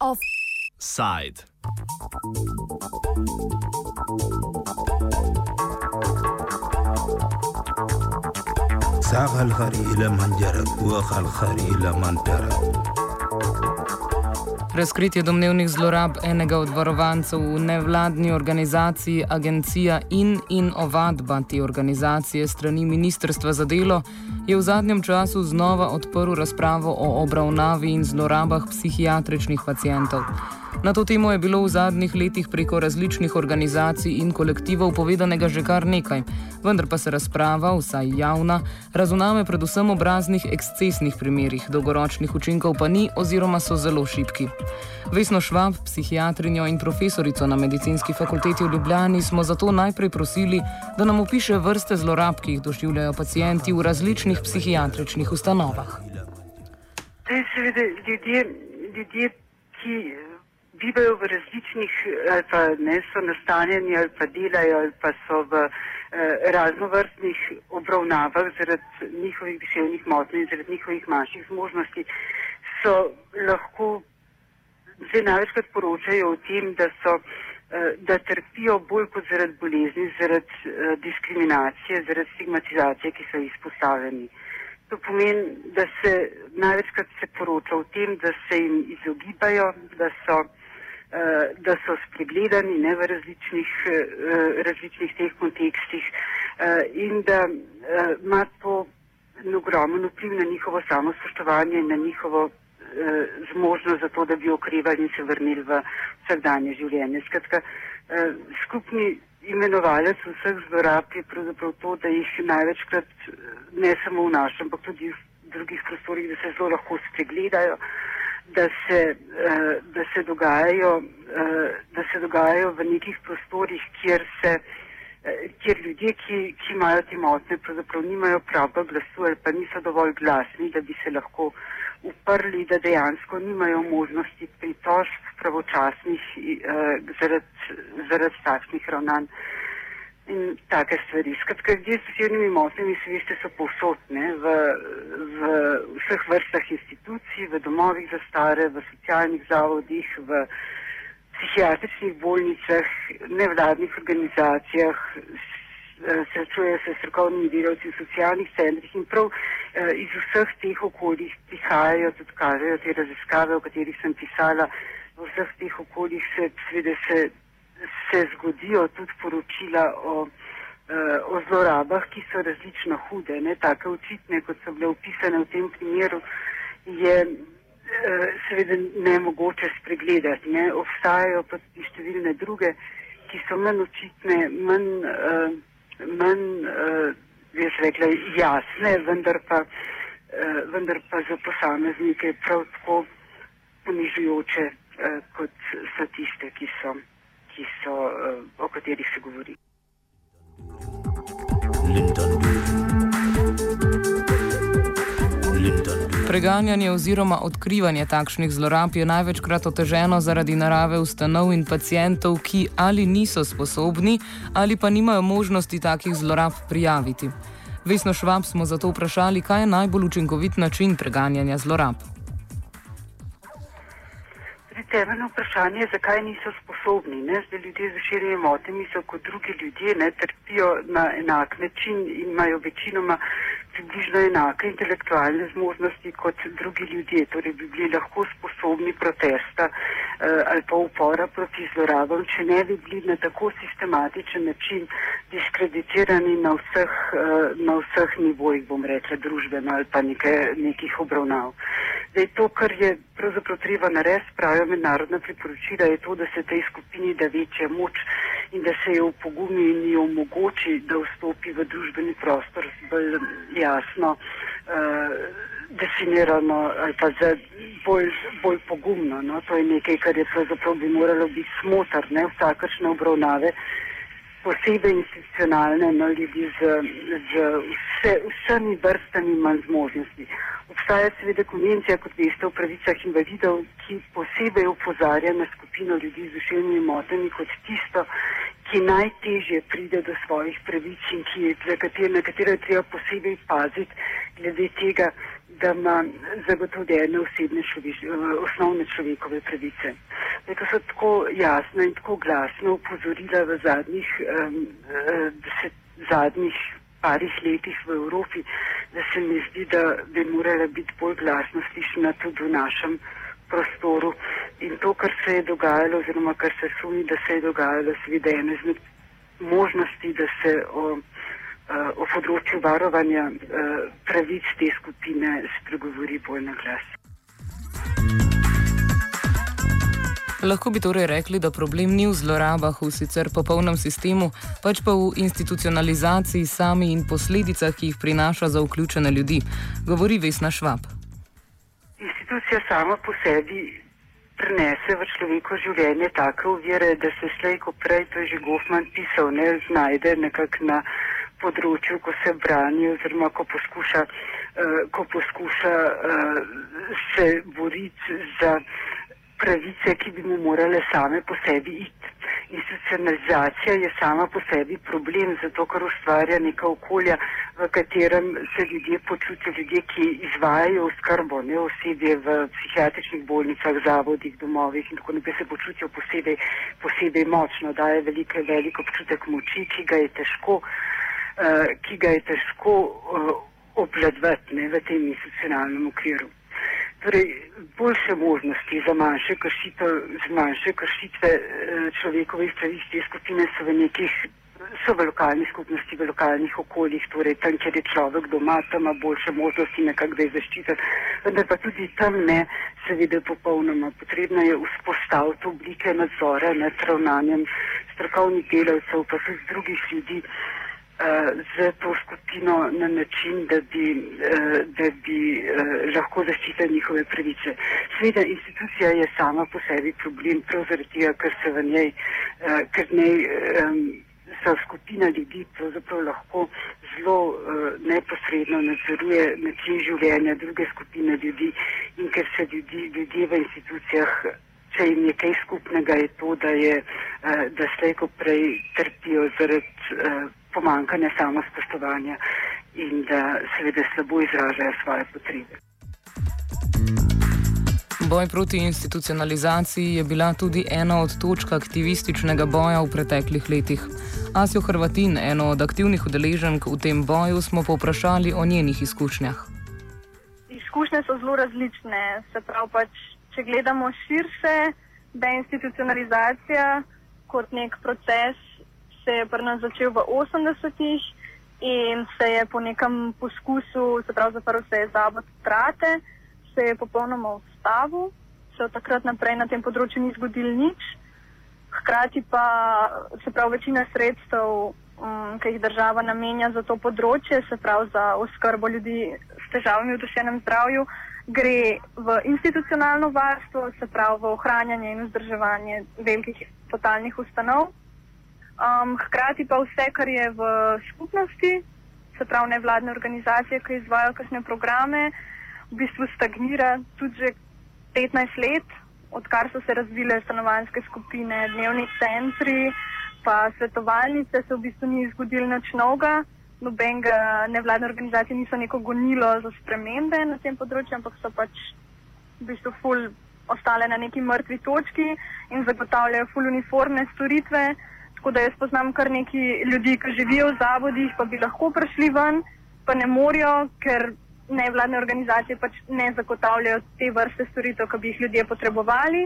Offside. ساق الخري إلى من جرت وخ الخري إلى من ترك Razkritje domnevnih zlorab enega od varovancev v nevladni organizaciji Agencija in in ovadba te organizacije strani Ministrstva za delo je v zadnjem času znova odprl razpravo o obravnavi in zlorabah psihiatričnih pacijentov. Na to temo je bilo v zadnjih letih preko različnih organizacij in kolektivov povedanega že kar nekaj, vendar pa se razprava, vsaj javna, razumeme predvsem ob raznih ekscesnih primerih, dolgoročnih učinkov pa ni oziroma so zelo šipki. Vesno Švab, psihiatrinjo in profesorico na medicinski fakulteti v Ljubljani smo zato najprej prosili, da nam opiše vrste zlorab, ki jih doživljajo pacijenti v različnih psihiatričnih ustanovah. Zdaj, seveda, ljudje, ljudje, ki bivajo v različnih, ali pa ne so nastanjeni, ali pa delajo, ali pa so v eh, raznovrstnih obravnavah zaradi njihovih duševnih motenj in zaradi njihovih manjših zmožnosti, so lahko zdaj največkrat poročajo o tem, da so eh, da trpijo bolj kot zaradi bolezni, zaradi eh, diskriminacije, zaradi stigmatizacije, ki so izpostavljeni. To pomeni, da se največkrat se poroča o tem, da se jim izogibajo, da so Eh, da so spregledani ne, v različnih, eh, različnih teh kontekstih eh, in da ima to ogromen vpliv na njihovo samospoštovanje in na njihovo zmožnost za to, da bi okrevali in se vrnili v vsakdanje življenje. Skratka, skupni imenovalec vseh zlorab je pravzaprav to, da jih največkrat ne samo v našem, ampak tudi v drugih prostorih, da se zelo lahko spregledajo da se, uh, da se, dogajajo, uh, da se dogajajo v nekih prostorih, kjer, se, uh, kjer ljudje, ki, ki imajo te motnje, pravzaprav nimajo prava glasu ali pa niso dovolj glasni, da bi se lahko uprli, da dejansko nimajo možnosti pritožb pravočasnih zaradi zarad takšnih ravnanj. In take stvari. Skratka, ljudje s duševnimi motnjami, se veste, so povsodne v, v vseh vrstah institucij, v domovih za stare, v socialnih zavodih, v psihiatričnih bolnicah, nevladnih organizacijah, srečujejo se strokovnimi delavci v socialnih centrih in prav eh, iz vseh teh okoljih prihajajo, tudi kažejo te raziskave, o katerih sem pisala, v vseh teh okoljih se, seveda, se se zgodijo tudi poročila o, uh, o zlorabah, ki so različno hude, ne tako očitne, kot so bile opisane v tem primeru, je uh, seveda ne mogoče spregledati. Ne. Obstajajo pa tudi številne druge, ki so manj očitne, manj, uh, manj jaz rekla, jasne, vendar pa, vendar pa za posameznike prav tako ponižujoče, kot so tiste, ki so ki so, uh, o katerih se govori. Preganjanje oziroma odkrivanje takšnih zlorab je največkrat oteženo zaradi narave ustanov in pacijentov, ki ali niso sposobni ali pa nimajo možnosti takih zlorab prijaviti. Vesno Švab smo zato vprašali, kaj je najbolj učinkovit način preganjanja zlorab temeljno vprašanje je, zakaj niso sposobni. Ne? Zdaj ljudje z duševnimi motnjami so kot drugi ljudje, ne trpijo na enak način in imajo večinoma približno enake intelektualne zmožnosti kot drugi ljudje, torej bi bili lahko sposobni protesta eh, ali pa upora proti zlorabam, če ne bi bili na tako sistematičen način diskreditirani na vseh, eh, na vseh nivojih, bom rekla, družbeno ali pa neke, nekih obravnav. Zdaj, to, kar je pravzaprav treba narediti, pravijo mednarodna priporočila, je to, da se tej skupini da večja moč in da se jo pogumi in jo omogoči, da vstopi v družbeni prostor bolj jasno uh, definirano ali pa za bolj, bolj pogumno. No? To je nekaj, kar je pravzaprav bi moralo biti smotrne vsakršne obravnave, posebej institucionalne, no, ljudi z, z vse, vsemi vrstami manj zmožnosti. Obstaja seveda konvencija, kot veste, o pravicah invalidov, ki posebej upozarja na skupino ljudi z duševnimi motnjami kot tisto, ki najtežje pride do svojih pravic in ki, katere, na katere treba posebej paziti, glede tega, da ima zagotovljene osebne človeš, osnovne človekove pravice. Da to so tako jasno in tako glasno upozorila v zadnjih, um, deset, zadnjih parih letih v Evropi, da se mi zdi, da bi morala biti bolj glasno slišena tudi v našem prostoru. In to, kar se je dogajalo, oziroma kar se sumi, da se je dogajalo, seveda ena izmed možnosti, da se o, o področju varovanja pravic te skupine spregovori bolj na glas. Lahko bi torej rekli, da problem ni v zlorabah v sicer popolnem sistemu, pač pa v institucionalizaciji sami in posledicah, ki jih prinaša za vključene ljudi, govori Vesna Švab. Institucija sama po sebi prenese v človeko življenje take uvire, da se slej, ko prej to je že Goffman pisal, ne znajde nekako na področju, ko se brani oziroma ko poskuša, uh, ko poskuša uh, se boriti za pravice, ki bi mu morale same po sebi iti. Institucionalizacija je sama po sebi problem, zato ker ustvarja neka okolja, v katerem se ljudje počutijo, ljudje, ki izvajajo oskrbo, ne osebje v psihiatričnih bolnicah, zavodih, domovih in tako naprej se počutijo posebej, posebej močno, daje veliko, veliko občutek moči, ki ga je težko, uh, ki ga je težko uh, obvladovati v tem institucionalnem okviru. Torej, boljše možnosti za manjše kršitve, za manjše kršitve človekovih pravic te skupine so v nekih, so v lokalnih skupnosti, v lokalnih okoljih, torej tam, kjer je človek doma, tam ima boljše možnosti nekako da je zaščiten, vendar pa tudi tam ne, seveda popolnoma. Potrebno je vzpostaviti oblike nadzora nad ravnanjem strokovnih delavcev, pa tudi drugih ljudi za to skupino na način, da bi, da bi lahko zaščitili njihove pravice. Sveda institucija je sama po sebi problem, prav zaradi tega, ker se v njej, ker njej so skupina ljudi pravzaprav lahko zelo neposredno nadzoruje način življenja druge skupine ljudi in ker se ljudi, ljudje v institucijah Če jim je kaj skupnega, je to, da, je, da slejko prej trpijo zaradi pomankanja samospoštovanja in da seveda slabo izražajo svoje potrebe. Boj proti institucionalizaciji je bila tudi ena od točk aktivističnega boja v preteklih letih. Asjo Hrvatin, eno od aktivnih udeleženk v tem boju, smo povprašali o njenih izkušnjah. Izkušnje so zelo različne. Se pravi, pač, če gledamo širše, deinstitucionalizacija kot nek proces se je pri nas začel v 80-ih in se je po nekem poskusu, se pravi, zaprl se je zavod strate, se je popolnoma ustavil, se od takrat naprej na tem področju ni zgodil nič. Hkrati pa se pravi, večina sredstev, um, ki jih država namenja za to področje, se pravi za oskrbo ljudi s težavami v duševnem zdravju, gre v institucionalno varstvo, se pravi v ohranjanje in vzdrževanje velikih totalnih ustanov. Um, hkrati pa vse, kar je v skupnosti, se pravi nevladne organizacije, ki izvajo kakšne programe, v bistvu stagnira tudi že 15 let, odkar so se razvile stanovanske skupine, dnevni centri, pa svetovalnice, se v bistvu ni zgodilo nič novega. Nobenega nevladne organizacije niso neko gonilo za spremembe na tem področju, ampak so pač v bistvu ful ostale na neki mrtvi točki in zagotavljajo ful uniformne storitve. Tako da jaz poznam kar nekaj ljudi, ki živijo v zavodih, pa bi lahko prišli ven, pa ne morejo, ker nevladne organizacije pač ne zagotavljajo te vrste storitev, ki bi jih ljudje potrebovali.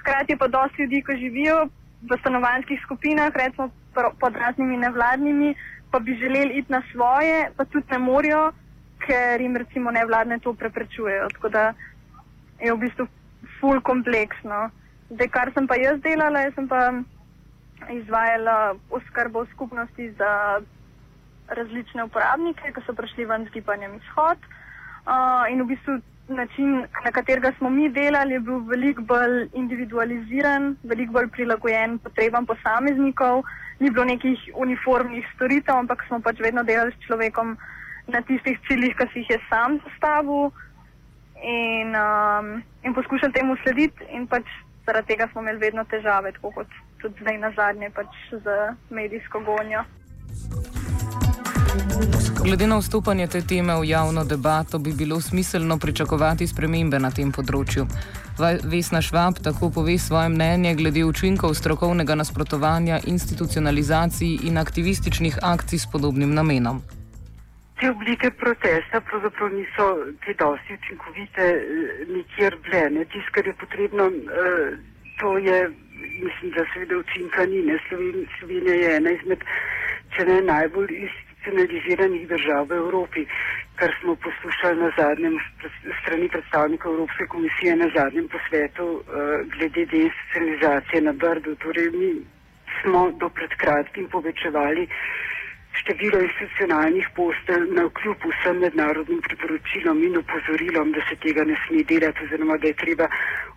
Hkrati pa dosti ljudi, ki živijo v stanovanjskih skupinah, recimo pod raznimi nevladnimi, pa bi želeli iti na svoje, pa tudi ne morejo, ker jim recimo nevladne to preprečujejo. Tako da je v bistvu full kompleksno. Zdaj, kar sem pa jaz delala, jaz sem pa izvajala oskrbo v skupnosti za različne uporabnike, ki so prišli ven z gibanjem izhod. Uh, in v bistvu način, na katerega smo mi delali, je bil veliko bolj individualiziran, veliko bolj prilagojen potrebam posameznikov. Ni bilo nekih uniformnih storitev, ampak smo pač vedno delali s človekom na tistih ciljih, ki si jih je sam zastavil in, um, in poskušali temu slediti. In pač zaradi tega smo imeli vedno težave, tako kot tudi zdaj na zadnje pač z medijsko gonjo. Glede na vstopanje te teme v javno debato, bi bilo smiselno pričakovati spremembe na tem področju. Vesna Švab tako pove svoje mnenje glede učinkov strokovnega nasprotovanja institucionalizaciji in aktivističnih akcij s podobnim namenom. Te oblike protesta pravzaprav niso te dosti učinkovite eh, nikjer bile. Tisto, kar je potrebno, eh, to je, mislim, da seveda učinka ni. Slovenija je ena izmed, če ne najbolj institucionaliziranih držav v Evropi, kar smo poslušali na zadnjem strani predstavnika Evropske komisije na zadnjem posvetu uh, glede deinstitucionalizacije na Brdu. Torej, mi smo do pred kratkim povečevali število institucionalnih postelj na vkljub vsem mednarodnim priporočilom in upozorilom, da se tega ne sme delati oziroma da je treba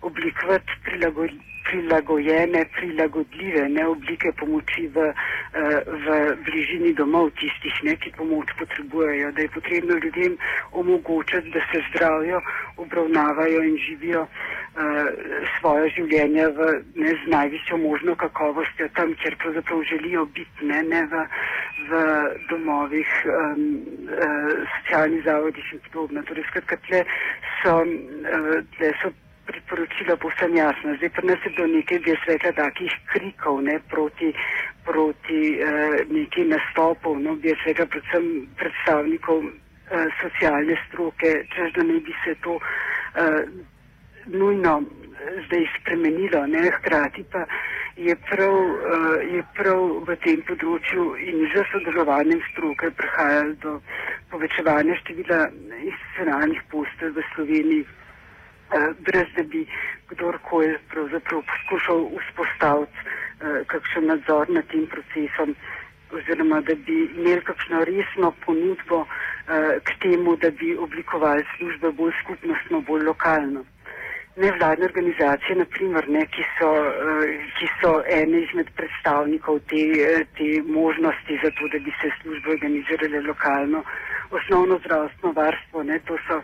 oblikovati prilagoditi prilagojene, prilagodljive ne, oblike pomoči v, eh, v bližini domov tistih, ne, ki pomoč potrebujejo, da je potrebno ljudem omogočiti, da se zdravijo, obravnavajo in živijo svoje življenje v, ne, z najvišjo možno kakovostjo tam, kjer pravzaprav želijo biti, ne, ne v, v domovih, um, uh, socialnih zavodih in podobno. Torej, skratka, tle so, uh, tle so priporočila povsem jasna. Zdaj pa nas je do nekaj, bi jaz rekla, takih krikov ne, proti, proti eh, nekaj nastopov, no, bi jaz rekla predvsem predstavnikov eh, socialne stroke, čež da ne bi se to eh, nujno eh, zdaj spremenilo, ne, hkrati pa je prav, uh, je prav v tem področju in za sodelovanjem stroke prihajalo do povečevanja števila institucionalnih postelj v Sloveniji. Eh, brez da bi kdorkoli poskušal vzpostaviti uh, kakšen nadzor nad tem procesom oziroma da bi imeli kakšno resno ponudbo uh, k temu, da bi oblikovali službe bolj skupnostno, bolj lokalno. Nevladne organizacije, naprimer, ne, ki, so, uh, ki so ene izmed predstavnikov te, te možnosti za to, da bi se službe organizirale lokalno, osnovno zdravstveno varstvo, ne, to so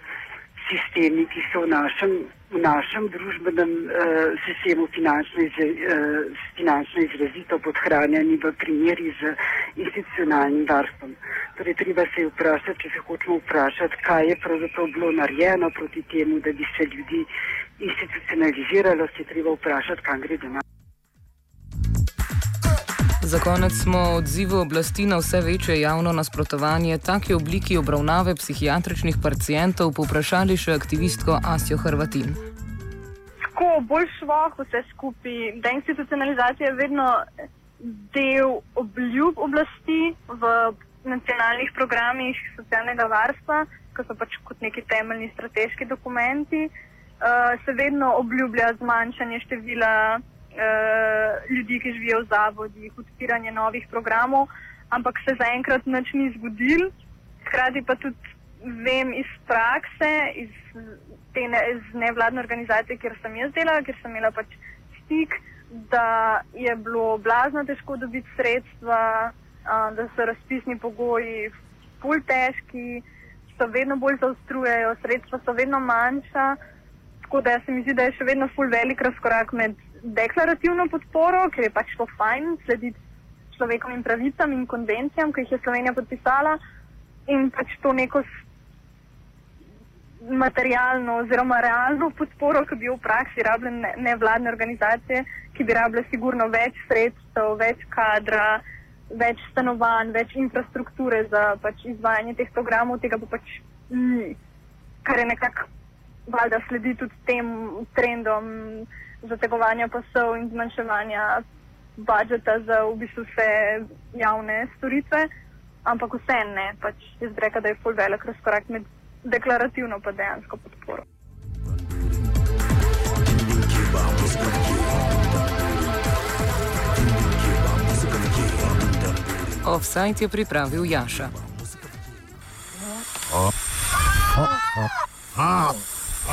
sistemi, ki so v našem, v našem družbenem uh, sistemu finančno, iz, uh, finančno izrazito podhranjeni v primeri z institucionalnim varstvom. Torej, treba se je vprašati, če se hočemo vprašati, kaj je pravzaprav bilo narejeno proti temu, da bi se ljudi institucionaliziralo, se je treba vprašati, kam gre denar. Za konec smo odzivu oblasti na vse večje javno nasprotovanje taki obliki obravnave psihiatričnih pacijentov povprašali še aktivistko Asjo Hrvatin. Tako bolj šloh vse skupaj. Deinstitucionalizacija je vedno del obljub oblasti v nacionalnih programih socialnega varstva, ki so pač kot neki temeljni strateški dokumenti. Uh, se vedno obljublja zmanjšanje števila uh, ljudi, ki živijo v zavodih, odpiranje novih programov, ampak se zaenkrat nič ni zgodil. Hkrati pa tudi vem iz prakse, iz ne, iz nevladne organizacije, kjer sem jaz delala, ker sem imela pač stik, da je bilo blazno težko dobiti sredstva, uh, da so razpisni pogoji pol težki, so vedno bolj zaostrujejo, sredstva so vedno manjša. Tako da se mi zdi, da je še vedno full velik razkorak med deklarativno podporo, ker je pač to fajn slediti človekovim pravicam in konvencijam, ki jih je Slovenija podpisala, in pač to neko materialno oziroma realno podporo, ki bi v praksi rabile nevladne organizacije, ki bi rabile sigurno več sredstev, več kadra, več stanovanj, več infrastrukture za pač izvajanje teh programov, tega pa pač ni. Kar je nekako valjda sledi tudi tem trendom zategovanja pasov in zmanjševanja budžeta za v bistvu vse javne storitve, ampak vse ne. Pač jaz bi rekel, da je full velik razkorak med deklarativno in dejansko podporo. Offside je pripravil Jaša. Oh. Oh. Oh. Oh.